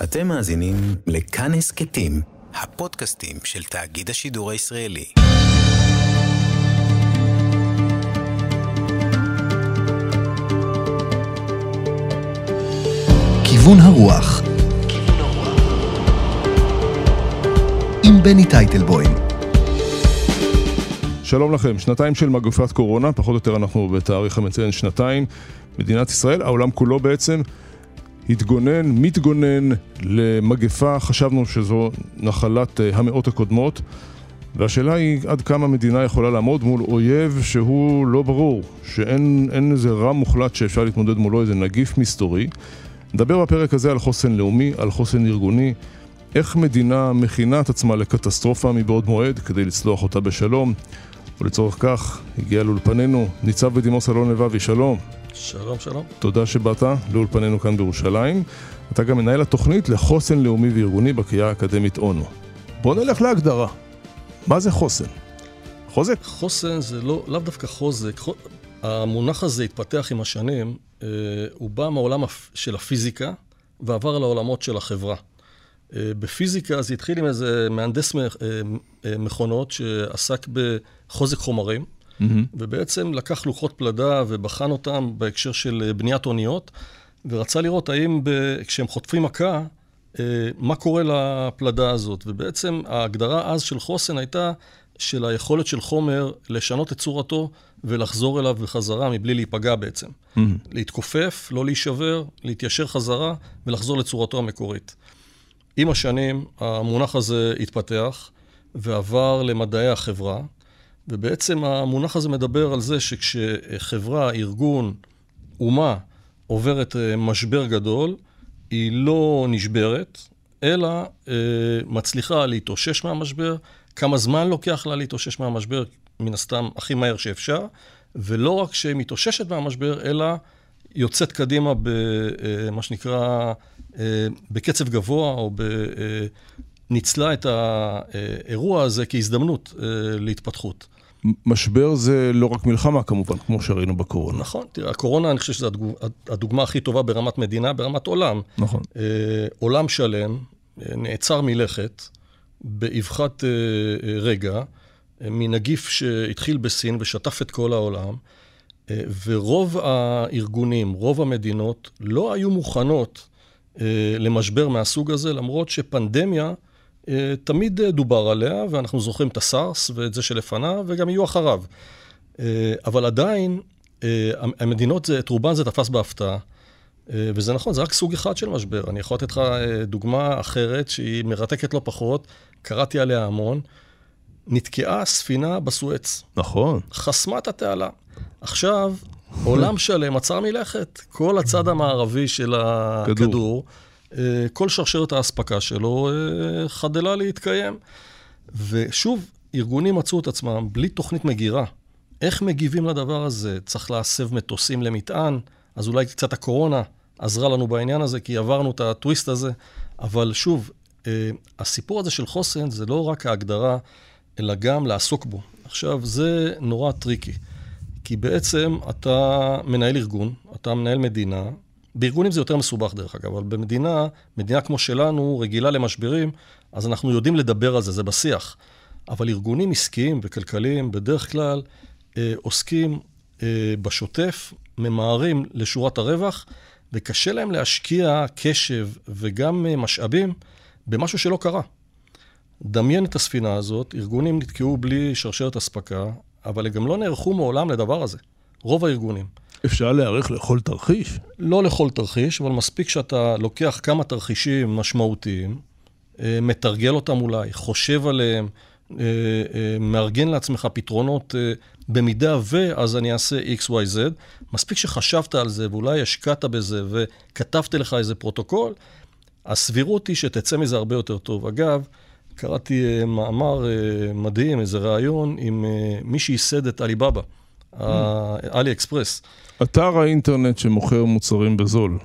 אתם מאזינים לכאן הסכתים, הפודקאסטים של תאגיד השידור הישראלי. כיוון הרוח עם בני טייטלבוים שלום לכם, שנתיים של מגפת קורונה, פחות או יותר אנחנו בתאריך המציין שנתיים. מדינת ישראל, העולם כולו בעצם, התגונן, מתגונן למגפה, חשבנו שזו נחלת uh, המאות הקודמות. והשאלה היא עד כמה מדינה יכולה לעמוד מול אויב שהוא לא ברור, שאין איזה רע מוחלט שאפשר להתמודד מולו, איזה נגיף מסתורי. נדבר בפרק הזה על חוסן לאומי, על חוסן ארגוני, איך מדינה מכינה את עצמה לקטסטרופה מבעוד מועד כדי לצלוח אותה בשלום. ולצורך כך הגיע לאולפנינו ניצב בדימוס אלון לבבי, שלום. שלום, שלום. תודה שבאת לאולפנינו כאן בירושלים. אתה גם מנהל התוכנית לחוסן לאומי וארגוני בקריאה האקדמית אונו. בוא נלך להגדרה. מה זה חוסן? חוזק? חוסן זה לא, לאו דווקא חוזק. המונח הזה התפתח עם השנים, אה, הוא בא מהעולם של הפיזיקה ועבר לעולמות של החברה. אה, בפיזיקה זה התחיל עם איזה מהנדס אה, מכונות שעסק בחוזק חומרים, mm-hmm. ובעצם לקח לוחות פלדה ובחן אותם בהקשר של אה, בניית אוניות, ורצה לראות האם ב... כשהם חוטפים מכה, מה קורה לפלדה הזאת. ובעצם ההגדרה אז של חוסן הייתה של היכולת של חומר לשנות את צורתו ולחזור אליו בחזרה מבלי להיפגע בעצם. Mm-hmm. להתכופף, לא להישבר, להתיישר חזרה ולחזור לצורתו המקורית. עם השנים המונח הזה התפתח ועבר למדעי החברה, ובעצם המונח הזה מדבר על זה שכשחברה, ארגון, אומה, עוברת אה, משבר גדול, היא לא נשברת, אלא אה, מצליחה להתאושש מהמשבר, כמה זמן לוקח לה להתאושש מהמשבר, מן הסתם הכי מהר שאפשר, ולא רק שהיא מתאוששת מהמשבר, אלא יוצאת קדימה במה אה, שנקרא אה, בקצב גבוה, או ב... אה, ניצלה את האירוע הזה כהזדמנות להתפתחות. משבר זה לא רק מלחמה כמובן, כמו שראינו בקורונה. נכון, תראה, הקורונה, אני חושב שזו הדוגמה הכי טובה ברמת מדינה, ברמת עולם. נכון. עולם שלם נעצר מלכת באבחת רגע, מנגיף שהתחיל בסין ושטף את כל העולם. ורוב הארגונים, רוב המדינות, לא היו מוכנות אה, למשבר מהסוג הזה, למרות שפנדמיה אה, תמיד דובר עליה, ואנחנו זוכרים את הסארס ואת זה שלפניו, וגם יהיו אחריו. אה, אבל עדיין, המדינות, את רובן זה תפס בהפתעה. וזה נכון, זה רק סוג אחד של משבר. אני יכול לתת לך דוגמה אחרת שהיא מרתקת לא פחות, קראתי עליה המון. נתקעה ספינה בסואץ. נכון. חסמה את התעלה. עכשיו, עולם שלם עצר מלכת. כל הצד המערבי של הכדור, אה, כל שרשרת האספקה שלו אה, חדלה להתקיים. ושוב, ארגונים מצאו את עצמם בלי תוכנית מגירה. איך מגיבים לדבר הזה? צריך להסב מטוסים למטען, אז אולי קצת הקורונה עזרה לנו בעניין הזה, כי עברנו את הטוויסט הזה. אבל שוב, אה, הסיפור הזה של חוסן זה לא רק ההגדרה, אלא גם לעסוק בו. עכשיו, זה נורא tricky. כי בעצם אתה מנהל ארגון, אתה מנהל מדינה, בארגונים זה יותר מסובך דרך אגב, אבל במדינה, מדינה כמו שלנו, רגילה למשברים, אז אנחנו יודעים לדבר על זה, זה בשיח. אבל ארגונים עסקיים וכלכליים בדרך כלל אה, עוסקים אה, בשוטף, ממהרים לשורת הרווח, וקשה להם להשקיע קשב וגם אה, משאבים במשהו שלא קרה. דמיין את הספינה הזאת, ארגונים נתקעו בלי שרשרת אספקה, אבל הם גם לא נערכו מעולם לדבר הזה. רוב הארגונים. אפשר להיערך לכל תרחיש? לא לכל תרחיש, אבל מספיק שאתה לוקח כמה תרחישים משמעותיים, אה, מתרגל אותם אולי, חושב עליהם, אה, אה, מארגן לעצמך פתרונות במידה ו, אז אני אעשה XYZ. מספיק שחשבת על זה ואולי השקעת בזה וכתבת לך איזה פרוטוקול, הסבירות היא שתצא מזה הרבה יותר טוב. אגב, קראתי מאמר מדהים, איזה ראיון עם מי שייסד את עליבאבא, עלי אקספרס. אתר האינטרנט שמוכר מוצרים בזול.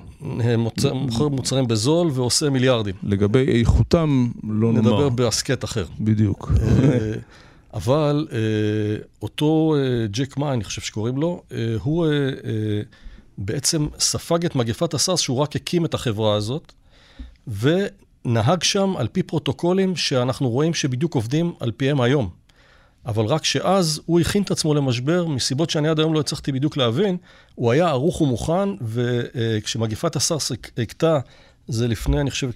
מוצר, מוכר מוצרים בזול ועושה מיליארדים. לגבי איכותם, לא נאמר. נדבר בהסכת אחר. בדיוק. אבל אותו ג'ק מה, אני חושב שקוראים לו, הוא בעצם ספג את מגפת הסארס שהוא רק הקים את החברה הזאת. ונהג שם על פי פרוטוקולים שאנחנו רואים שבדיוק עובדים על פיהם היום. אבל רק שאז הוא הכין את עצמו למשבר, מסיבות שאני עד היום לא הצלחתי בדיוק להבין, הוא היה ערוך ומוכן, וכשמגיפת הסארס הכתה, זה לפני, אני חושב,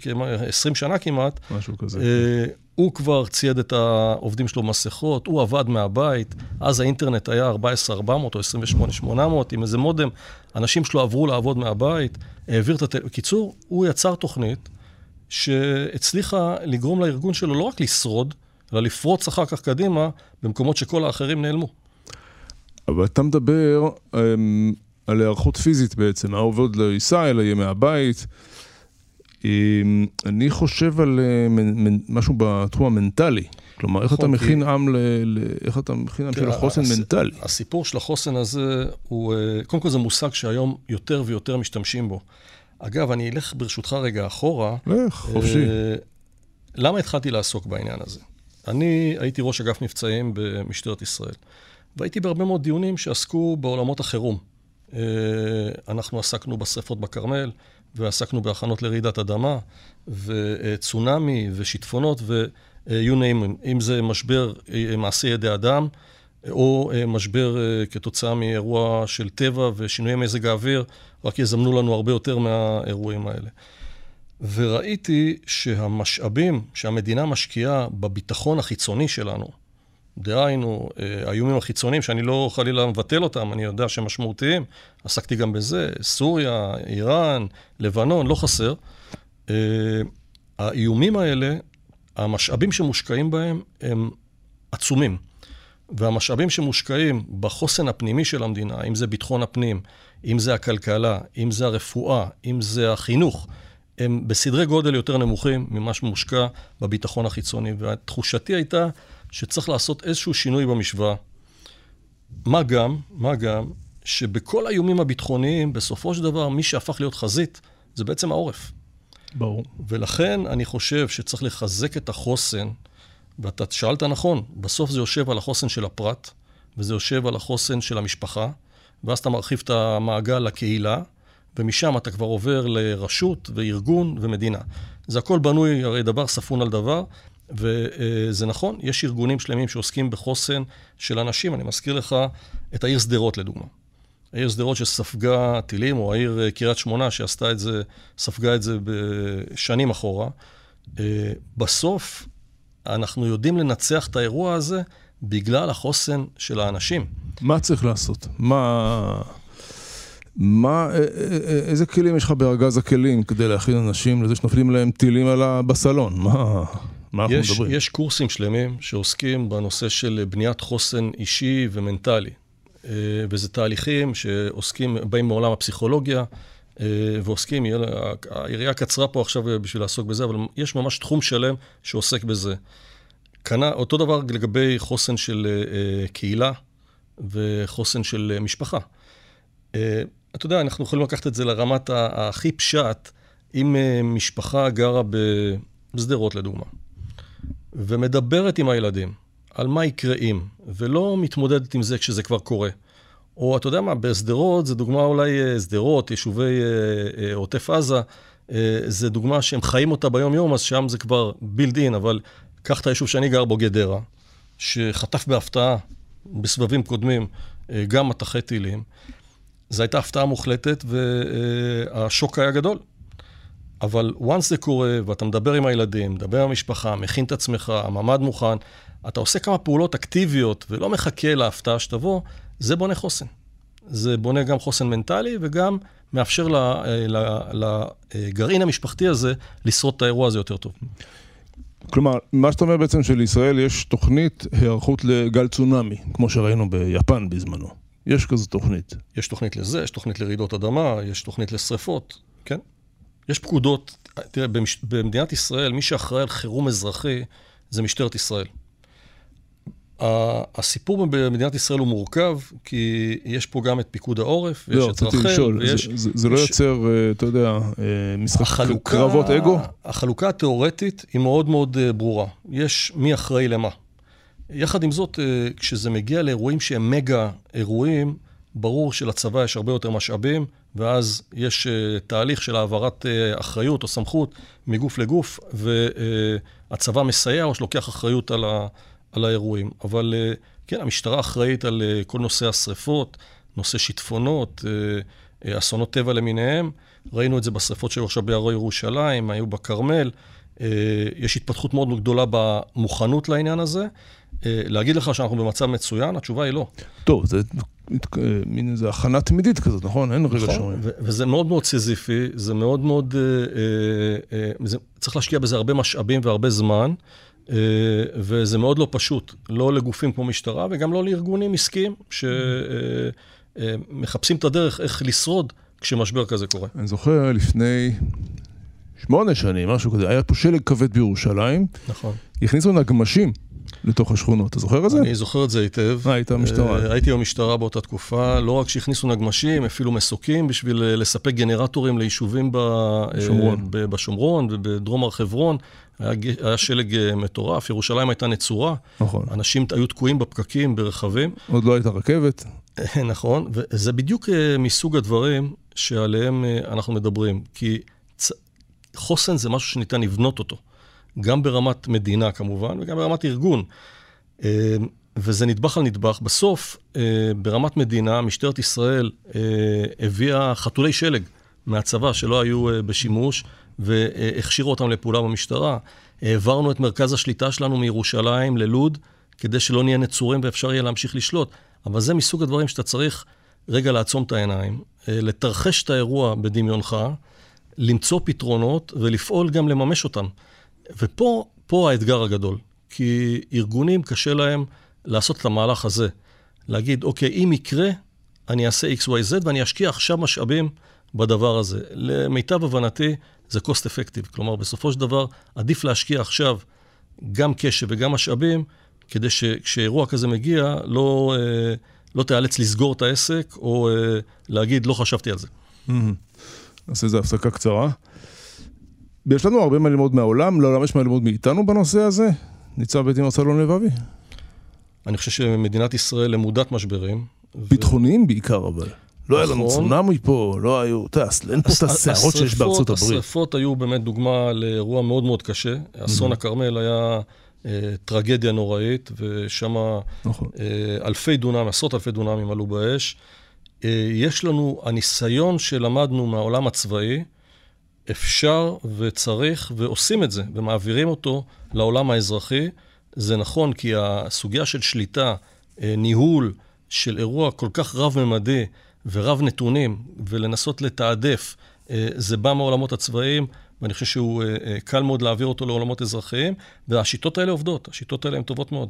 20 שנה כמעט, משהו כזה. אה, הוא כבר צייד את העובדים שלו במסכות, הוא עבד מהבית, אז האינטרנט היה 14,400 או 28,800 עם איזה מודם, אנשים שלו עברו לעבוד מהבית, העביר את הטל... בקיצור, הוא יצר תוכנית שהצליחה לגרום לארגון שלו לא רק לשרוד, אלא לפרוץ אחר כך קדימה במקומות שכל האחרים נעלמו. אבל אתה מדבר um, על היערכות פיזית בעצם, העובד לא ייסע אלא יהיה מהבית. Um, אני חושב על uh, משהו בתחום המנטלי. כלומר, איך אתה נכון, מכין עם ל... איך אתה מכין עם של חוסן מנטלי? הסיפור של החוסן הזה הוא, אה, קודם כל זה מושג שהיום יותר ויותר משתמשים בו. אגב, אני אלך ברשותך רגע אחורה. לך, חופשי. אה, למה התחלתי לעסוק בעניין הזה? אני הייתי ראש אגף מבצעים במשטרת ישראל, והייתי בהרבה מאוד דיונים שעסקו בעולמות החירום. אה, אנחנו עסקנו בשרפות בכרמל, ועסקנו בהכנות לרעידת אדמה, וצונאמי, ושיטפונות, ו... you name, אם זה משבר אה, מעשי ידי אדם, או אה, משבר כתוצאה מאירוע של טבע ושינויי מזג האוויר, רק יזמנו לנו הרבה יותר מהאירועים האלה. וראיתי שהמשאבים שהמדינה משקיעה בביטחון החיצוני שלנו, דהיינו, אה, האיומים החיצוניים, שאני לא חלילה מבטל אותם, אני יודע שהם משמעותיים, עסקתי גם בזה, סוריה, איראן, לבנון, לא חסר. אה, האיומים האלה, המשאבים שמושקעים בהם הם עצומים. והמשאבים שמושקעים בחוסן הפנימי של המדינה, אם זה ביטחון הפנים, אם זה הכלכלה, אם זה הרפואה, אם זה החינוך, הם בסדרי גודל יותר נמוכים ממה שמושקע בביטחון החיצוני. ותחושתי הייתה שצריך לעשות איזשהו שינוי במשוואה. מה גם, מה גם, שבכל האיומים הביטחוניים, בסופו של דבר, מי שהפך להיות חזית, זה בעצם העורף. ברור. ולכן אני חושב שצריך לחזק את החוסן, ואתה שאלת נכון, בסוף זה יושב על החוסן של הפרט, וזה יושב על החוסן של המשפחה, ואז אתה מרחיב את המעגל לקהילה, ומשם אתה כבר עובר לרשות וארגון ומדינה. זה הכל בנוי, הרי דבר ספון על דבר, וזה נכון, יש ארגונים שלמים שעוסקים בחוסן של אנשים. אני מזכיר לך את העיר שדרות, לדוגמה. העיר שדרות שספגה טילים, או העיר אה, קריית שמונה שעשתה את זה, ספגה את זה בשנים אחורה. אה, בסוף, אנחנו יודעים לנצח את האירוע הזה בגלל החוסן של האנשים. מה צריך לעשות? מה... מה, אה, אה, אה, איזה כלים יש לך בארגז הכלים כדי להכין אנשים לזה שנופלים להם טילים על בסלון? מה, מה אנחנו יש, מדברים? יש קורסים שלמים שעוסקים בנושא של בניית חוסן אישי ומנטלי. וזה תהליכים שעוסקים, באים מעולם הפסיכולוגיה, ועוסקים, העירייה קצרה פה עכשיו בשביל לעסוק בזה, אבל יש ממש תחום שלם שעוסק בזה. כנה, אותו דבר לגבי חוסן של קהילה וחוסן של משפחה. אתה יודע, אנחנו יכולים לקחת את זה לרמת הכי פשט, אם אה, משפחה גרה בשדרות לדוגמה, ומדברת עם הילדים על מה יקרה אם, ולא מתמודדת עם זה כשזה כבר קורה. או אתה יודע מה, בשדרות, זו דוגמה אולי, אה, שדרות, יישובי אה, עוטף עזה, זו דוגמה שהם חיים אותה ביום-יום, אז שם זה כבר בילד אין, אבל קח את היישוב שאני גר בו, גדרה, שחטף בהפתעה בסבבים קודמים גם מטחי טילים. זו הייתה הפתעה מוחלטת והשוק היה גדול. אבל once זה קורה, ואתה מדבר עם הילדים, מדבר עם המשפחה, מכין את עצמך, הממ"ד מוכן, אתה עושה כמה פעולות אקטיביות ולא מחכה להפתעה שתבוא, זה בונה חוסן. זה בונה גם חוסן מנטלי וגם מאפשר לגרעין המשפחתי הזה לשרוד את האירוע הזה יותר טוב. כלומר, מה שאתה אומר בעצם שלישראל יש תוכנית היערכות לגל צונאמי, כמו שראינו ביפן בזמנו. יש כזו תוכנית. יש תוכנית לזה, יש תוכנית לרעידות אדמה, יש תוכנית לשריפות, כן? יש פקודות. תראה, במש... במדינת ישראל, מי שאחראי על חירום אזרחי זה משטרת ישראל. הסיפור במדינת ישראל הוא מורכב, כי יש פה גם את פיקוד העורף, ויש לא, את רח"ל, ויש... זה, זה, זה לא יוצר, אה, אתה יודע, אה, משחק החלוקה, קרבות אגו? החלוקה התיאורטית היא מאוד מאוד אה, ברורה. יש מי אחראי למה. יחד עם זאת, אה, כשזה מגיע לאירועים שהם מגה אירועים, ברור שלצבא יש הרבה יותר משאבים ואז יש uh, תהליך של העברת uh, אחריות או סמכות מגוף לגוף, והצבא מסייע או שלוקח אחריות על, ה, על האירועים. אבל כן, המשטרה אחראית על כל נושא השריפות, נושא שיטפונות, אסונות טבע למיניהם. ראינו את זה בשריפות שהיו עכשיו בהרי ירושלים, היו בכרמל. יש התפתחות מאוד גדולה במוכנות לעניין הזה. אה, להגיד לך שאנחנו במצב מצוין? התשובה היא לא. טוב, זה מין איזו הכנה תמידית כזאת, נכון? אין רגע נכון, שומעים. וזה מאוד מאוד סיזיפי, זה מאוד מאוד... אה, אה, צריך להשקיע בזה הרבה משאבים והרבה זמן, וזה מאוד לא פשוט, לא לגופים כמו משטרה וגם לא לארגונים עסקיים שמחפשים את הדרך איך לשרוד כשמשבר כזה קורה. אני זוכר לפני שמונה שנים, משהו כזה, היה פה שלג כבד בירושלים. נכון. הכניסו נגמשים. לתוך השכונות. אתה זוכר את זה? אני זוכר את זה היטב. מה, היית במשטרה? אה, הייתי במשטרה באותה תקופה. לא רק שהכניסו נגמשים, אפילו מסוקים בשביל אה, לספק גנרטורים ליישובים בשומרון, אה, בשומרון ובדרום הר חברון. היה, היה שלג מטורף, ירושלים הייתה נצורה. נכון. אנשים היו תקועים בפקקים, ברכבים. עוד לא הייתה רכבת. נכון, וזה בדיוק מסוג הדברים שעליהם אנחנו מדברים. כי חוסן זה משהו שניתן לבנות אותו. גם ברמת מדינה כמובן, וגם ברמת ארגון. אה, וזה נדבך על נדבך. בסוף, אה, ברמת מדינה, משטרת ישראל אה, הביאה חתולי שלג מהצבא שלא היו בשימוש, והכשירו אותם לפעולה במשטרה. העברנו את מרכז השליטה שלנו מירושלים ללוד, כדי שלא נהיה נצורים ואפשר יהיה להמשיך לשלוט. אבל זה מסוג הדברים שאתה צריך רגע לעצום את העיניים, לתרחש את האירוע בדמיונך, למצוא פתרונות ולפעול גם לממש אותם. ופה פה האתגר הגדול, כי ארגונים קשה להם לעשות את המהלך הזה. להגיד, אוקיי, אם יקרה, אני אעשה XYZ ואני אשקיע עכשיו משאבים בדבר הזה. למיטב הבנתי, זה cost effective. כלומר, בסופו של דבר, עדיף להשקיע עכשיו גם קשב וגם משאבים, כדי שכשאירוע כזה מגיע, לא, אה, לא תיאלץ לסגור את העסק, או אה, להגיד, לא חשבתי על זה. נעשה איזה הפסקה קצרה. יש לנו הרבה מה ללמוד מהעולם, לעולם יש מה ללמוד מאיתנו בנושא הזה? ניצב בית דין ארצלון לבבי. אני חושב שמדינת ישראל למודת משברים. ביטחוניים ו... בעיקר אבל. לא היה לנו נכון. צונאמי פה, לא היו, אתה יודע, אין פה את הסערות שיש בארצות הברית. השרפות היו באמת דוגמה לאירוע מאוד מאוד קשה. אסון mm-hmm. הכרמל היה אה, טרגדיה נוראית, ושם נכון. אה, אלפי דונם, עשרות אלפי דונמים עלו באש. אה, יש לנו, הניסיון שלמדנו מהעולם הצבאי, אפשר וצריך ועושים את זה, ומעבירים אותו לעולם האזרחי. זה נכון, כי הסוגיה של שליטה, אה, ניהול של אירוע כל כך רב-ממדי ורב נתונים, ולנסות לתעדף, אה, זה בא מהעולמות הצבאיים, ואני חושב שהוא אה, קל מאוד להעביר אותו לעולמות אזרחיים, והשיטות האלה עובדות, השיטות האלה הן טובות מאוד.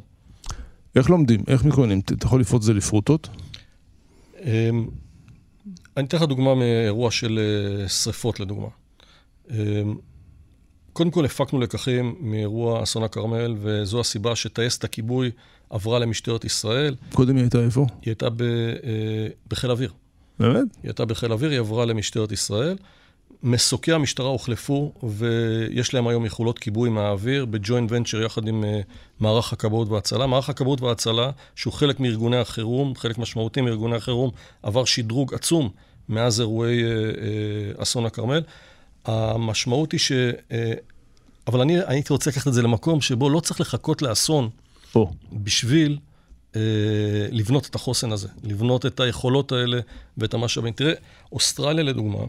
איך לומדים? איך מתכוננים? אתה יכול לפרוט את זה לפרוטות? אמ, אני אתן לך דוגמה מאירוע של שריפות, לדוגמה. אמ, קודם כל הפקנו לקחים מאירוע אסון הכרמל, וזו הסיבה שטייסת הכיבוי עברה למשטרת ישראל. קודם היא הייתה איפה? היא הייתה ב, אה, בחיל אוויר. באמת? היא הייתה בחיל אוויר, היא עברה למשטרת ישראל. מסוקי המשטרה הוחלפו, ויש להם היום יכולות כיבוי מהאוויר בג'וינט ונצ'ר יחד עם uh, מערך הכבאות וההצלה. מערך הכבאות וההצלה, שהוא חלק מארגוני החירום, חלק משמעותי מארגוני החירום, עבר שדרוג עצום מאז אירועי uh, אסון הכרמל. המשמעות היא ש... אה, אבל אני הייתי רוצה לקחת את זה למקום שבו לא צריך לחכות לאסון פה. בשביל אה, לבנות את החוסן הזה, לבנות את היכולות האלה ואת המשאבים. תראה, אוסטרליה לדוגמה,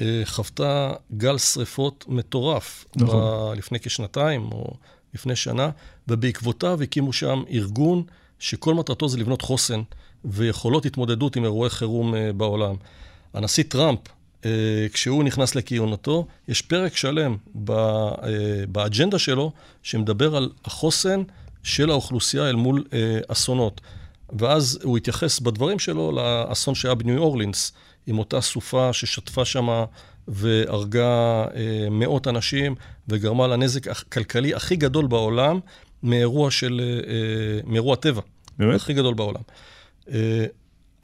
אה, חוותה גל שריפות מטורף נכון. ב- לפני כשנתיים או לפני שנה, ובעקבותיו הקימו שם ארגון שכל מטרתו זה לבנות חוסן ויכולות התמודדות עם אירועי חירום אה, בעולם. הנשיא טראמפ כשהוא נכנס לכהונתו, יש פרק שלם אה, באג'נדה שלו שמדבר על החוסן של האוכלוסייה אל מול אה, אסונות. ואז הוא התייחס בדברים שלו לאסון שהיה בניו אורלינס, עם אותה סופה ששטפה שם והרגה מאות אנשים וגרמה לנזק הכלכלי הכי גדול בעולם מאירוע של, מאירוע טבע. באמת? הכי גדול בעולם.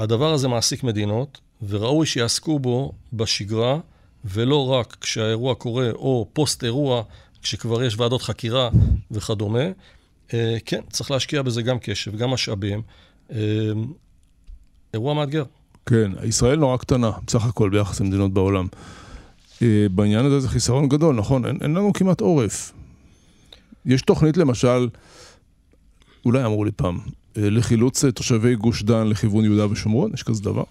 הדבר הזה מעסיק מדינות, וראוי שיעסקו בו בשגרה, ולא רק כשהאירוע קורה, או פוסט אירוע, כשכבר יש ועדות חקירה וכדומה. אה, כן, צריך להשקיע בזה גם קשב, גם משאבים. אה, אירוע מאתגר. כן, ישראל נורא קטנה, בסך הכל ביחס למדינות בעולם. אה, בעניין הזה זה חיסרון גדול, נכון? אין, אין לנו כמעט עורף. יש תוכנית למשל, אולי אמרו לי פעם, לחילוץ אה, תושבי גוש דן לכיוון יהודה ושומרון, יש כזה דבר?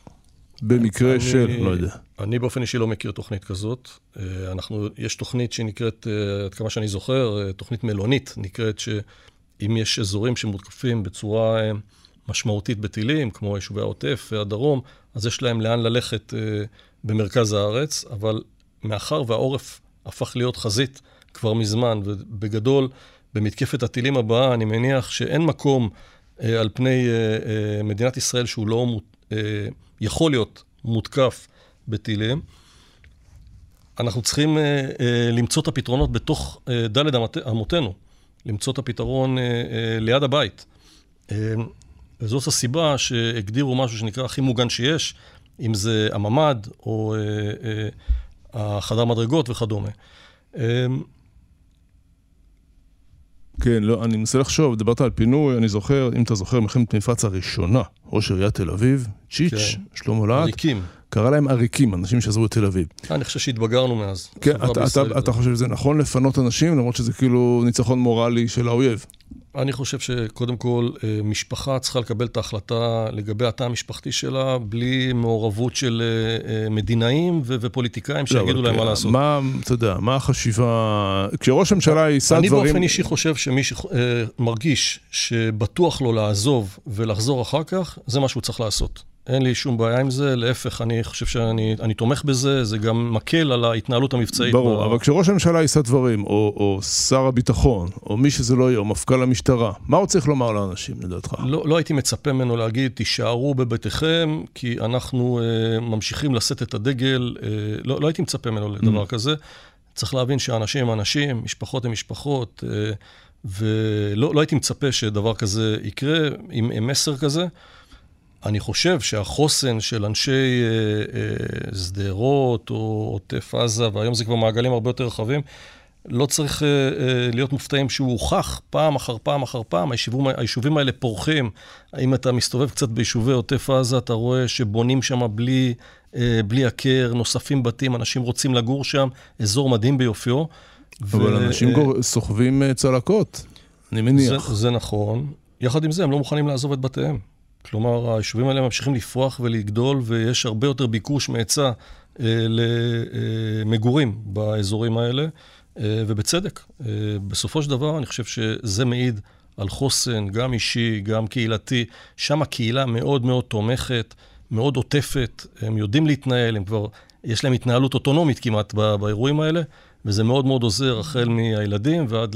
במקרה אני- של, לא יודע. אני באופן אישי לא מכיר תוכנית כזאת. אה, אנחנו, יש תוכנית שנקראת, אה, עד כמה שאני זוכר, אה, תוכנית מלונית, נקראת שאם יש אזורים שמותקפים בצורה אה, משמעותית בטילים, כמו יישובי העוטף והדרום, אז יש להם לאן ללכת אה, במרכז הארץ, אבל מאחר והעורף הפך להיות חזית כבר מזמן, ובגדול, במתקפת הטילים הבאה, אני מניח שאין מקום אה, על פני אה, אה, מדינת ישראל שהוא לא מות- אה, יכול להיות מותקף בטילים. אנחנו צריכים אה, אה, למצוא את הפתרונות בתוך אה, דלת אמות- אמותינו, למצוא את הפתרון אה, אה, ליד הבית. אה, וזאת הסיבה שהגדירו משהו שנקרא הכי מוגן שיש, אם זה הממ"ד או אה, אה, החדר מדרגות וכדומה. אה, כן, לא, אני מנסה לחשוב, דיברת על פינוי, אני זוכר, אם אתה זוכר, מלחמת מפרץ הראשונה, ראש עיריית תל אביב, צ'יץ', כן. שלמה להט, ריקים. קרא להם עריקים, אנשים שעזבו את תל אביב. אני חושב שהתבגרנו מאז. כן, אתה, אתה, אתה חושב שזה נכון לפנות אנשים, למרות שזה כאילו ניצחון מורלי של האויב? אני חושב שקודם כל, אה, משפחה צריכה לקבל את ההחלטה לגבי התא המשפחתי שלה, בלי מעורבות של אה, אה, מדינאים ו- ופוליטיקאים לא, שיגידו להם מה לעשות. מה, אתה יודע, מה החשיבה... כשראש הממשלה יישא אני דברים... באופן אישי חושב שמי שמרגיש שבטוח לו לעזוב ולחזור אחר כך, זה מה שהוא צריך לעשות. אין לי שום בעיה עם זה, להפך, אני חושב שאני אני תומך בזה, זה גם מקל על ההתנהלות המבצעית. ברור, ב- אבל כשראש הממשלה יישא דברים, או, או שר הביטחון, או מי שזה לא יהיה, או מפכ"ל המשטרה, מה הוא צריך לומר לאנשים, לדעתך? לא, לא הייתי מצפה ממנו להגיד, תישארו בביתכם, כי אנחנו uh, ממשיכים לשאת את הדגל. Uh, לא, לא הייתי מצפה ממנו לדבר כזה. צריך להבין שאנשים הם אנשים, משפחות הם משפחות, uh, ולא לא הייתי מצפה שדבר כזה יקרה עם, עם מסר כזה. אני חושב שהחוסן של אנשי אה, אה, שדרות או עוטף עזה, והיום זה כבר מעגלים הרבה יותר רחבים, לא צריך אה, אה, להיות מופתעים שהוא הוכח פעם אחר פעם אחר פעם. היישובים, היישובים האלה פורחים. אם אתה מסתובב קצת ביישובי עוטף עזה, אתה רואה שבונים שם בלי, אה, בלי הכר, נוספים בתים, אנשים רוצים לגור שם, אזור מדהים ביופיו. אבל ו- אנשים אה, גור... סוחבים אה, צלקות, אני מניח. זה, זה נכון. יחד עם זה, הם לא מוכנים לעזוב את בתיהם. כלומר, היישובים האלה ממשיכים לפרוח ולגדול, ויש הרבה יותר ביקוש מהיצע אה, למגורים באזורים האלה, אה, ובצדק. אה, בסופו של דבר, אני חושב שזה מעיד על חוסן, גם אישי, גם קהילתי. שם הקהילה מאוד מאוד תומכת, מאוד עוטפת, הם יודעים להתנהל, הם כבר, יש להם התנהלות אוטונומית כמעט בא- באירועים האלה, וזה מאוד מאוד עוזר, החל מהילדים ועד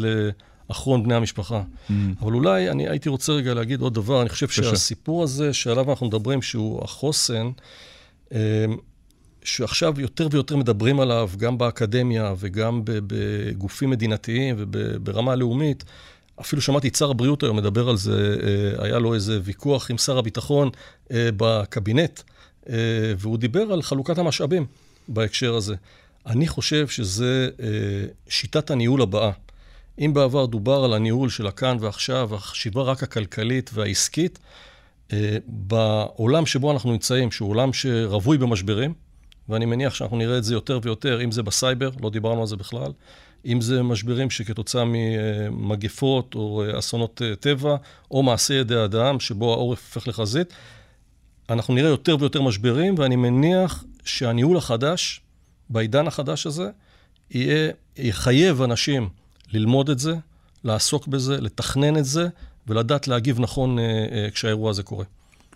לאחרון בני המשפחה. Mm. אבל אולי אני הייתי רוצה רגע להגיד עוד דבר, אני חושב בבקשה. שהסיפור הזה שעליו אנחנו מדברים, שהוא החוסן, אה, שעכשיו יותר ויותר מדברים עליו, גם באקדמיה וגם בגופים מדינתיים וברמה לאומית. אפילו שמעתי את שר הבריאות היום מדבר על זה, אה, היה לו איזה ויכוח עם שר הביטחון אה, בקבינט, אה, והוא דיבר על חלוקת המשאבים בהקשר הזה. אני חושב שזה שיטת הניהול הבאה. אם בעבר דובר על הניהול של הכאן ועכשיו, החשיבה רק הכלכלית והעסקית, אה, בעולם שבו אנחנו נמצאים, שהוא עולם שרווי במשברים, ואני מניח שאנחנו נראה את זה יותר ויותר, אם זה בסייבר, לא דיברנו על זה בכלל, אם זה משברים שכתוצאה ממגפות או אסונות אה, טבע, או מעשי ידי אדם, שבו העורף הופך לחזית, אנחנו נראה יותר ויותר משברים, ואני מניח שהניהול החדש, בעידן החדש הזה, יהיה, יחייב אנשים ללמוד את זה, לעסוק בזה, לתכנן את זה, ולדעת להגיב נכון אה, אה, כשהאירוע הזה קורה.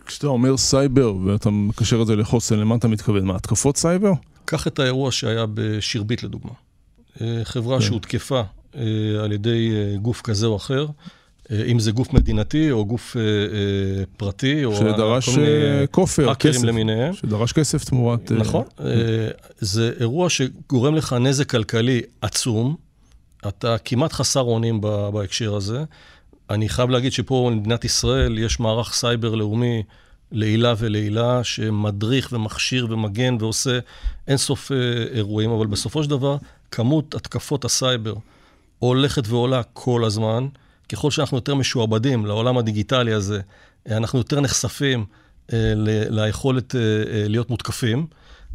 כשאתה אומר סייבר ואתה מקשר את זה לחוסן, למה אתה מתכוון? מה, התקפות סייבר? קח את האירוע שהיה בשירביט לדוגמה. אה, חברה כן. שהותקפה על ידי גוף כזה או אחר, אם זה גוף מדינתי או גוף פרטי, או שדרש כל מיני כופר, האקרים כסף. למיניהם. שדרש כסף תמורת... נכון. זה אירוע שגורם לך נזק כלכלי עצום. אתה כמעט חסר אונים בהקשר הזה. אני חייב להגיד שפה במדינת ישראל יש מערך סייבר לאומי לעילה ולעילה, שמדריך ומכשיר ומגן ועושה אינסוף אה, אירועים, אבל בסופו של דבר, כמות התקפות הסייבר הולכת ועולה כל הזמן. ככל שאנחנו יותר משועבדים לעולם הדיגיטלי הזה, אה, אנחנו יותר נחשפים ליכולת להיות מותקפים,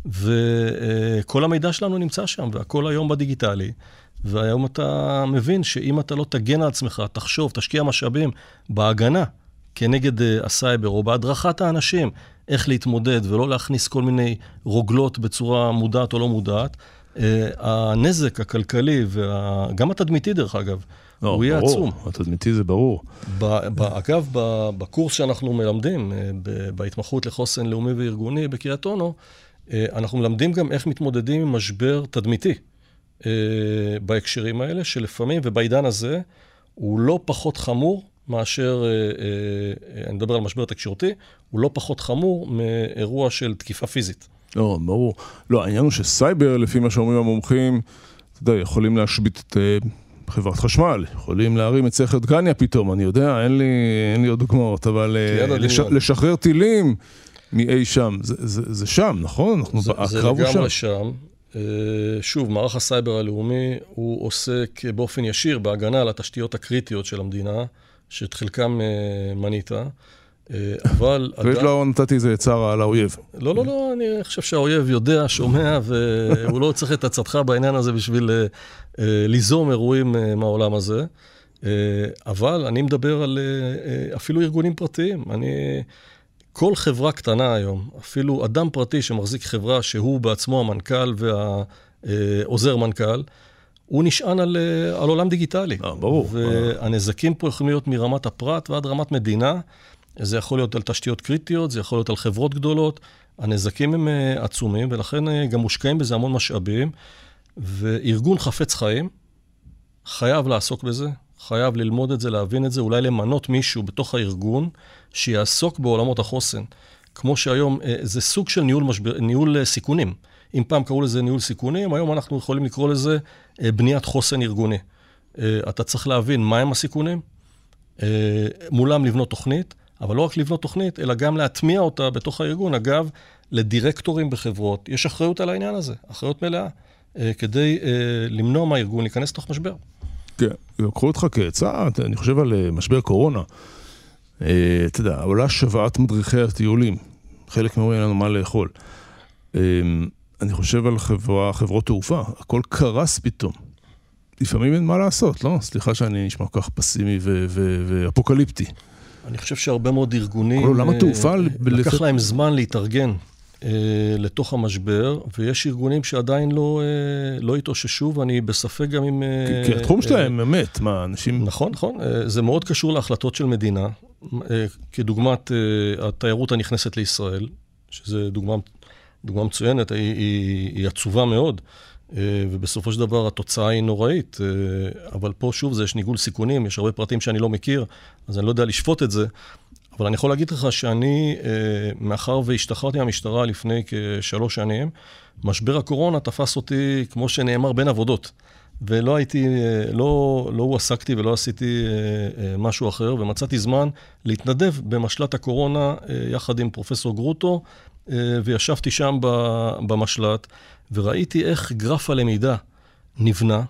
וכל המידע שלנו נמצא שם, והכל היום בדיגיטלי. והיום אתה מבין שאם אתה לא תגן על עצמך, תחשוב, תשקיע משאבים בהגנה כנגד הסייבר, או בהדרכת האנשים, איך להתמודד, ולא להכניס כל מיני רוגלות בצורה מודעת או לא מודעת, הנזק הכלכלי, וגם התדמיתי דרך אגב, לא, הוא יהיה עצום. התדמיתי זה ברור. אגב, בקורס שאנחנו מלמדים, אה, בהתמחות לחוסן לאומי וארגוני בקריית אונו, אה, אנחנו מלמדים גם איך מתמודדים עם משבר תדמיתי אה, בהקשרים האלה, שלפעמים, ובעידן הזה, הוא לא פחות חמור מאשר, אני מדבר על משבר תקשורתי, הוא לא פחות חמור מאירוע של תקיפה פיזית. לא, ברור. לא, העניין הוא שסייבר, לפי מה שאומרים המומחים, אתה יודע, יכולים להשבית את חברת חשמל, יכולים להרים את סכר דגניה פתאום, אני יודע, אין לי, אין לי עוד דוגמאות, אבל אה, לש, לשחרר טילים מאי שם, זה, זה, זה שם, נכון? אנחנו, זה, הקרב הוא שם. זה לגמרי שם. אה, שוב, מערך הסייבר הלאומי הוא עוסק באופן ישיר בהגנה על התשתיות הקריטיות של המדינה, שאת חלקם אה, מנית. אה, אבל... ויש לו, נתתי איזה עצה על האויב. לא, לא, לא, אני חושב שהאויב יודע, שומע, והוא לא צריך את עצתך בעניין הזה בשביל ליזום אירועים מהעולם הזה. אבל אני מדבר על אפילו ארגונים פרטיים. אני... כל חברה קטנה היום, אפילו אדם פרטי שמחזיק חברה שהוא בעצמו המנכ"ל והעוזר מנכ"ל, הוא נשען על, על עולם דיגיטלי. ברור. והנזקים פה יכולים להיות מרמת הפרט ועד רמת מדינה. זה יכול להיות על תשתיות קריטיות, זה יכול להיות על חברות גדולות. הנזקים הם uh, עצומים, ולכן uh, גם מושקעים בזה המון משאבים. וארגון חפץ חיים חייב לעסוק בזה, חייב ללמוד את זה, להבין את זה, אולי למנות מישהו בתוך הארגון שיעסוק בעולמות החוסן. כמו שהיום, uh, זה סוג של ניהול, משבר, ניהול uh, סיכונים. אם פעם קראו לזה ניהול סיכונים, היום אנחנו יכולים לקרוא לזה uh, בניית חוסן ארגוני. אתה צריך להבין מהם הסיכונים, מולם לבנות תוכנית, אבל לא רק לבנות תוכנית, אלא גם להטמיע אותה בתוך הארגון. אגב, לדירקטורים בחברות יש אחריות על העניין הזה, אחריות מלאה, אה, כדי אה, למנוע מהארגון להיכנס לתוך משבר. כן, לקחו אותך כעצה, אני חושב על אה, משבר קורונה. אתה יודע, עולה שוועת מדריכי הטיולים. חלק מהם אין לנו מה לאכול. אני חושב על חברה, חברות תעופה, הכל קרס פתאום. לפעמים אין מה לעשות, לא? סליחה שאני נשמע כל כך פסימי ואפוקליפטי. אני חושב שהרבה מאוד ארגונים... אבל למה תעופה? לקח להם זמן להתארגן אה, לתוך המשבר, ויש ארגונים שעדיין לא, אה, לא התאוששו, ואני בספק גם אם... אה, כי התחום שלהם, באמת, מה, אנשים... נכון, נכון. זה מאוד קשור להחלטות של מדינה, כדוגמת התיירות הנכנסת לישראל, שזו דוגמה, דוגמה מצוינת, היא, היא, היא עצובה מאוד. אה, ובסופו של דבר התוצאה היא נוראית. אה, אבל פה שוב, זה יש ניגול סיכונים, יש הרבה פרטים שאני לא מכיר, אז אני לא יודע לשפוט את זה. אבל אני יכול להגיד לך שאני, אה, מאחר והשתחררתי מהמשטרה לפני כשלוש שנים, משבר הקורונה תפס אותי, כמו שנאמר, בין עבודות. ולא הייתי, לא, לא הועסקתי ולא עשיתי משהו אחר, ומצאתי זמן להתנדב במשל"ט הקורונה יחד עם פרופסור גרוטו, וישבתי שם במשל"ט. וראיתי איך גרף הלמידה נבנה,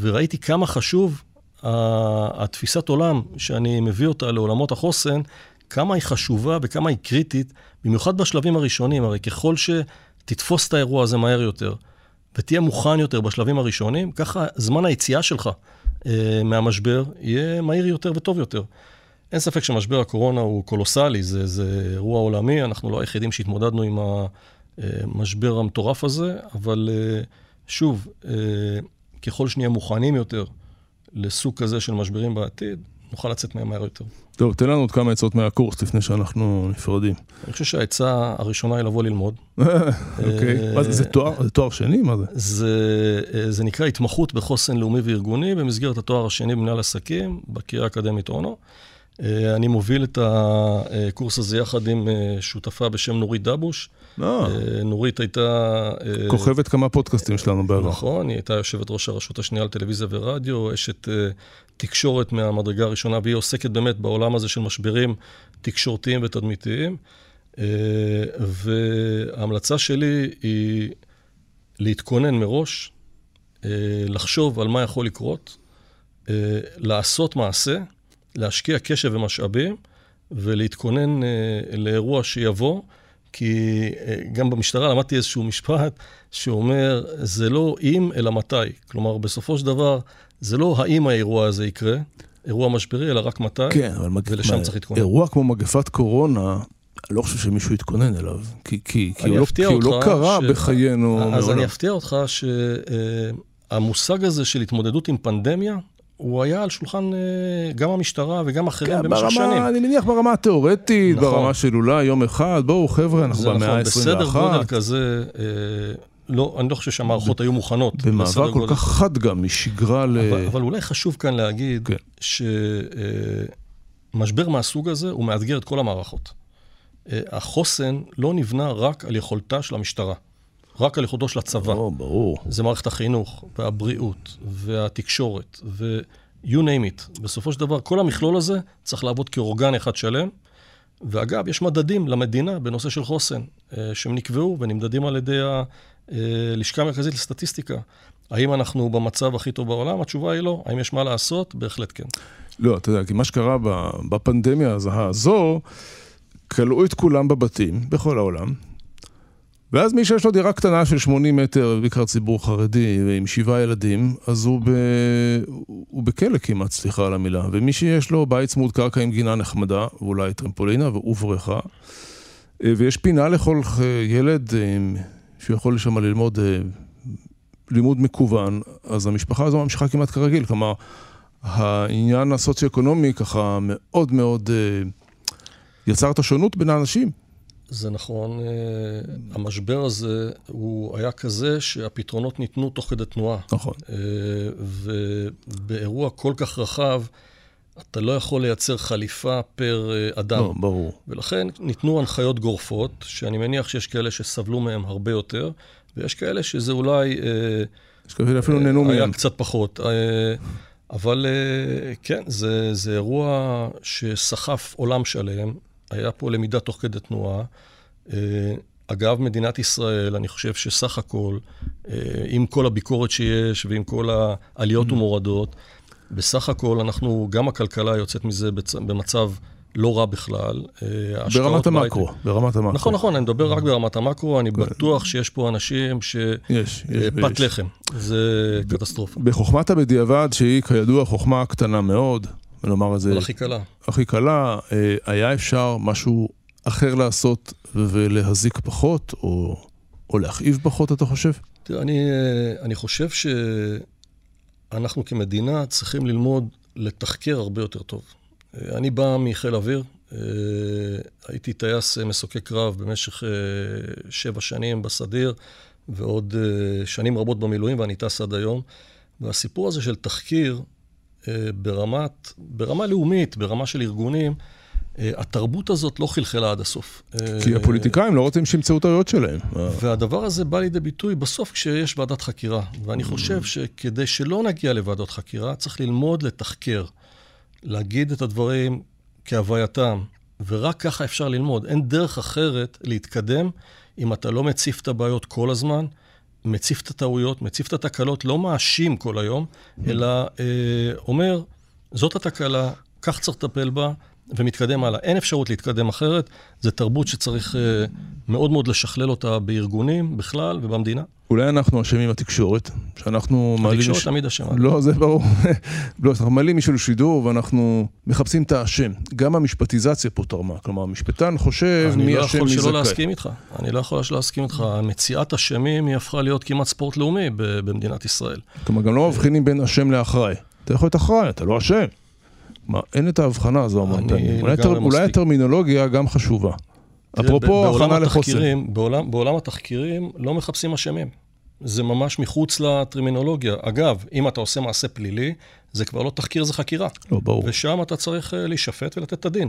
וראיתי כמה חשוב התפיסת עולם שאני מביא אותה לעולמות החוסן, כמה היא חשובה וכמה היא קריטית, במיוחד בשלבים הראשונים. הרי ככל שתתפוס את האירוע הזה מהר יותר, ותהיה מוכן יותר בשלבים הראשונים, ככה זמן היציאה שלך אה, מהמשבר יהיה מהיר יותר וטוב יותר. אין ספק שמשבר הקורונה הוא קולוסלי, זה, זה אירוע עולמי, אנחנו לא היחידים שהתמודדנו עם המשבר המטורף הזה, אבל אה, שוב, אה, ככל שנהיה מוכנים יותר לסוג כזה של משברים בעתיד, נוכל לצאת מהם מהר יותר. טוב, תן לנו עוד כמה עצות מהקורס לפני שאנחנו נפרדים. אני חושב שהעצה הראשונה היא לבוא ללמוד. אוקיי, מה זה, זה תואר, זה תואר שני? מה זה? זה? זה נקרא התמחות בחוסן לאומי וארגוני במסגרת התואר השני במנהל עסקים בקריאה האקדמית אונו. אה, אני מוביל את הקורס הזה יחד עם שותפה בשם נורית דבוש. אה. אה, נורית הייתה... אה, כוכבת כמה פודקאסטים שלנו בערך. נכון, היא הייתה יושבת ראש הרשות השנייה לטלוויזיה ורדיו, אשת תקשורת מהמדרגה הראשונה, והיא עוסקת באמת בעולם הזה של משברים תקשורתיים ותדמיתיים. וההמלצה שלי היא להתכונן מראש, לחשוב על מה יכול לקרות, לעשות מעשה, להשקיע קשב ומשאבים, ולהתכונן לאירוע שיבוא. כי גם במשטרה למדתי איזשהו משפט שאומר, זה לא אם, אלא מתי. כלומר, בסופו של דבר, זה לא האם האירוע הזה יקרה, אירוע משברי, אלא רק מתי, כן, אבל ולשם מה, צריך להתכונן. אירוע כמו מגפת קורונה, אני לא חושב שמישהו יתכונן אליו, כי, כי, כי, הוא, לא, כי הוא לא קרה ש... בחיינו. אז מעולם. אני אפתיע אותך שהמושג הזה של התמודדות עם פנדמיה, הוא היה על שולחן גם המשטרה וגם אחרים כן, במשך ברמה, שנים. אני מניח ברמה התיאורטית, נכון. ברמה של אולי יום אחד, בואו חבר'ה, אנחנו במאה ה-21. נכון, בסדר גודל כזה, לא, אני לא חושב שהמערכות היו מוכנות. במעבר כל כך חד גם, משגרה ל... אבל, אבל אולי חשוב כאן להגיד כן. שמשבר מהסוג הזה הוא מאתגר את כל המערכות. החוסן לא נבנה רק על יכולתה של המשטרה, רק על יכולתו של הצבא. ברור, ברור. זה מערכת החינוך, והבריאות, והתקשורת, ו-you name it. בסופו של דבר, כל המכלול הזה צריך לעבוד כאורגן אחד שלם. ואגב, יש מדדים למדינה בנושא של חוסן, שהם נקבעו ונמדדים על ידי הלשכה המרכזית לסטטיסטיקה. האם אנחנו במצב הכי טוב בעולם? התשובה היא לא. האם יש מה לעשות? בהחלט כן. לא, אתה יודע, כי מה שקרה בפנדמיה הזו, כלאו את כולם בבתים, בכל העולם, ואז מי שיש לו דירה קטנה של 80 מטר, בעיקר ציבור חרדי, ועם שבעה ילדים, אז הוא, ב... הוא בכלא כמעט, סליחה על המילה. ומי שיש לו בית צמוד קרקע עם גינה נחמדה, ואולי טרמפולינה ובריכה, ויש פינה לכל ילד שהוא יכול לשם ללמוד לימוד מקוון, אז המשפחה הזו ממשיכה כמעט כרגיל. כלומר, העניין הסוציו-אקונומי ככה מאוד מאוד יצר את השונות בין האנשים. זה נכון. המשבר הזה הוא היה כזה שהפתרונות ניתנו תוך כדי תנועה. נכון. ובאירוע כל כך רחב, אתה לא יכול לייצר חליפה פר אדם. לא, ברור. ולכן ניתנו הנחיות גורפות, שאני מניח שיש כאלה שסבלו מהם הרבה יותר, ויש כאלה שזה אולי... יש כאלה אפילו נהנו מהם. היה קצת פחות. אבל כן, זה, זה אירוע שסחף עולם שלם. היה פה למידה תוך כדי תנועה. אגב, מדינת ישראל, אני חושב שסך הכל, עם כל הביקורת שיש ועם כל העליות mm-hmm. ומורדות, בסך הכל אנחנו, גם הכלכלה יוצאת מזה במצב לא רע בכלל. ברמת המקרו, בית... ברמת המקרו. נכון, נכון, אני מדבר רק ברמת המקרו, אני בטוח שיש פה אנשים ש... יש, יש. פת לחם, זה קטסטרופה. בחוכמת הבדיעבד, שהיא כידוע חוכמה קטנה מאוד, ונאמר את זה... הכי קלה. הכי קלה, היה אפשר משהו אחר לעשות ולהזיק פחות, או, או להכאיב פחות, אתה חושב? תראה, אני, אני חושב שאנחנו כמדינה צריכים ללמוד לתחקר הרבה יותר טוב. אני בא מחיל אוויר, הייתי טייס מסוקי קרב במשך שבע שנים בסדיר, ועוד שנים רבות במילואים, ואני טס עד היום. והסיפור הזה של תחקיר ברמת, ברמה לאומית, ברמה של ארגונים, התרבות הזאת לא חלחלה עד הסוף. כי הפוליטיקאים לא רוצים שימצאו טעויות שלהם. והדבר הזה בא לידי ביטוי בסוף כשיש ועדת חקירה. ואני חושב שכדי שלא נגיע לוועדות חקירה, צריך ללמוד לתחקר, להגיד את הדברים כהווייתם, ורק ככה אפשר ללמוד. אין דרך אחרת להתקדם אם אתה לא מציף את הבעיות כל הזמן, מציף את הטעויות, מציף את התקלות, לא מאשים כל היום, אלא אה, אומר, זאת התקלה, כך צריך לטפל בה. ומתקדם הלאה. אין אפשרות להתקדם אחרת, זו תרבות שצריך uh, מאוד מאוד לשכלל אותה בארגונים בכלל ובמדינה. אולי אנחנו אשמים התקשורת, שאנחנו מעלים... התקשורת מש... תמיד אשמה. לא, זה ברור. לא, אנחנו מעלים מישהו לשידור ואנחנו מחפשים את האשם. גם המשפטיזציה פה תרמה. כלומר, המשפטן חושב מי לא אשם, מי זכאי. אני לא יכול שלא להסכים איתך. אני לא יכול שלא להסכים איתך. מציאת אשמים היא הפכה להיות כמעט ספורט לאומי במדינת ישראל. כלומר, גם לא מבחינים בין אשם לאחראי. אתה יכול להיות אחראי, אתה לא אשם. מה, אין את ההבחנה הזו, אמרת. אולי, תר, אולי הטרמינולוגיה גם חשובה. אפרופו הכנה לחוסן. בעולם, בעולם התחקירים לא מחפשים אשמים. זה ממש מחוץ לטרמינולוגיה. אגב, אם אתה עושה מעשה פלילי, זה כבר לא תחקיר, זה חקירה. לא, ברור. ושם אתה צריך להישפט ולתת את הדין.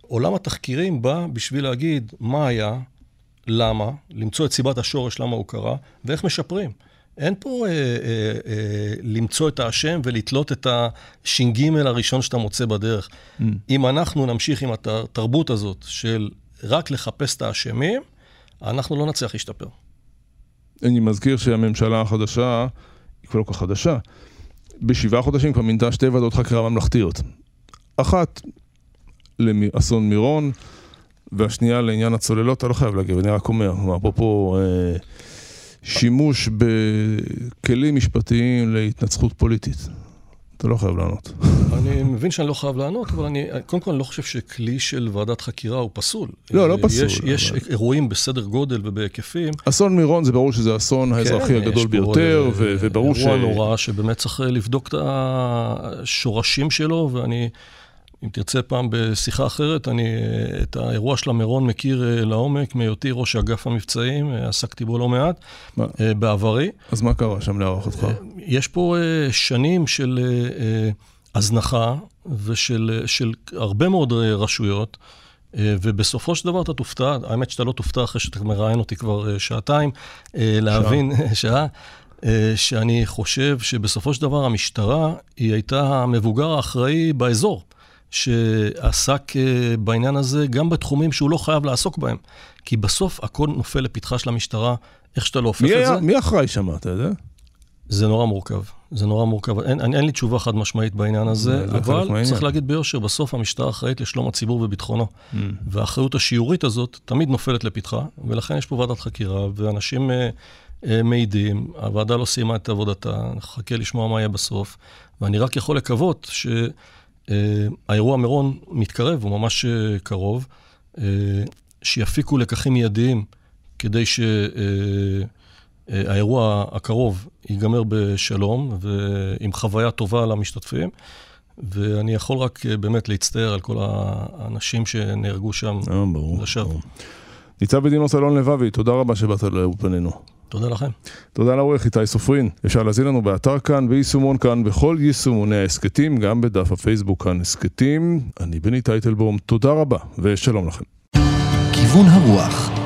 עולם התחקירים בא בשביל להגיד מה היה, למה, למצוא את סיבת השורש למה הוא קרה, ואיך משפרים. אין פה אה, אה, אה, למצוא את האשם ולתלות את הש"ג הראשון שאתה מוצא בדרך. Mm. אם אנחנו נמשיך עם התרבות הזאת של רק לחפש את האשמים, אנחנו לא נצליח להשתפר. אני מזכיר שהממשלה החדשה, היא כבר לא כך חדשה, בשבעה חודשים כבר מינתה שתי ועדות חקירה ממלכתיות. אחת לאסון מירון, והשנייה לעניין הצוללות, אתה לא חייב להגיב, אני רק אומר, אפרופו אה, שימוש בכלים משפטיים להתנצחות פוליטית. אתה לא חייב לענות. אני מבין שאני לא חייב לענות, אבל אני, קודם כל אני לא חושב שכלי של ועדת חקירה הוא פסול. לא, לא פסול. יש, יש אירועים בסדר גודל ובהיקפים. אסון מירון זה ברור שזה האסון האזרחי כן, הגדול ביותר, ו- וברור ש... אירוע נורא שבאמת צריך לבדוק את השורשים שלו, ואני, אם תרצה פעם בשיחה אחרת, אני את האירוע של המירון מכיר אה, לעומק, מהיותי ראש אגף המבצעים, אה, עסקתי בו לא מעט, מה? אה, בעברי. אז מה קרה שם להערכתך? יש פה אה, שנים של אה, אה, הזנחה ושל של הרבה מאוד אה, רשויות, אה, ובסופו של דבר אתה תופתע, האמת שאתה לא תופתע אחרי שאתה מראיין אותי כבר אה, שעתיים, אה, להבין, שעה, אה, שאני חושב שבסופו של דבר המשטרה, היא הייתה המבוגר האחראי באזור. שעסק אה, בעניין הזה גם בתחומים שהוא לא חייב לעסוק בהם. כי בסוף הכל נופל לפתחה של המשטרה, איך שאתה לא הופך את היה, זה. מי אחראי שם, אתה יודע? זה נורא מורכב, זה נורא מורכב. אין, אין, אין לי תשובה חד משמעית בעניין הזה, אבל. צריך להגיד ביושר, בסוף המשטרה אחראית לשלום הציבור וביטחונו. Mm. והאחריות השיורית הזאת תמיד נופלת לפתחה, ולכן יש פה ועדת חקירה, ואנשים אה, אה, מעידים, הוועדה לא סיימה את עבודתה, נחכה לשמוע מה יהיה בסוף, ואני רק יכול לקוות שהאירוע מירון מתקרב, הוא ממש אה, קרוב, אה, שיפיקו לקחים מיידיים כדי ש... אה, אה, האירוע הקרוב ייגמר בשלום ועם חוויה טובה למשתתפים. ואני יכול רק אה, באמת להצטער על כל האנשים שנהרגו שם אה. ברור. ניצב בדימוס אלון לבבי, תודה רבה שבאת לאולפנינו. תודה לכם. תודה לעורך איתי סופרין. אפשר להזין לנו באתר כאן, ביישומון כאן, בכל יישומוני ההסכתים, גם בדף הפייסבוק כאן הסכתים. אני בני טייטלבום, תודה רבה ושלום לכם. כיוון הרוח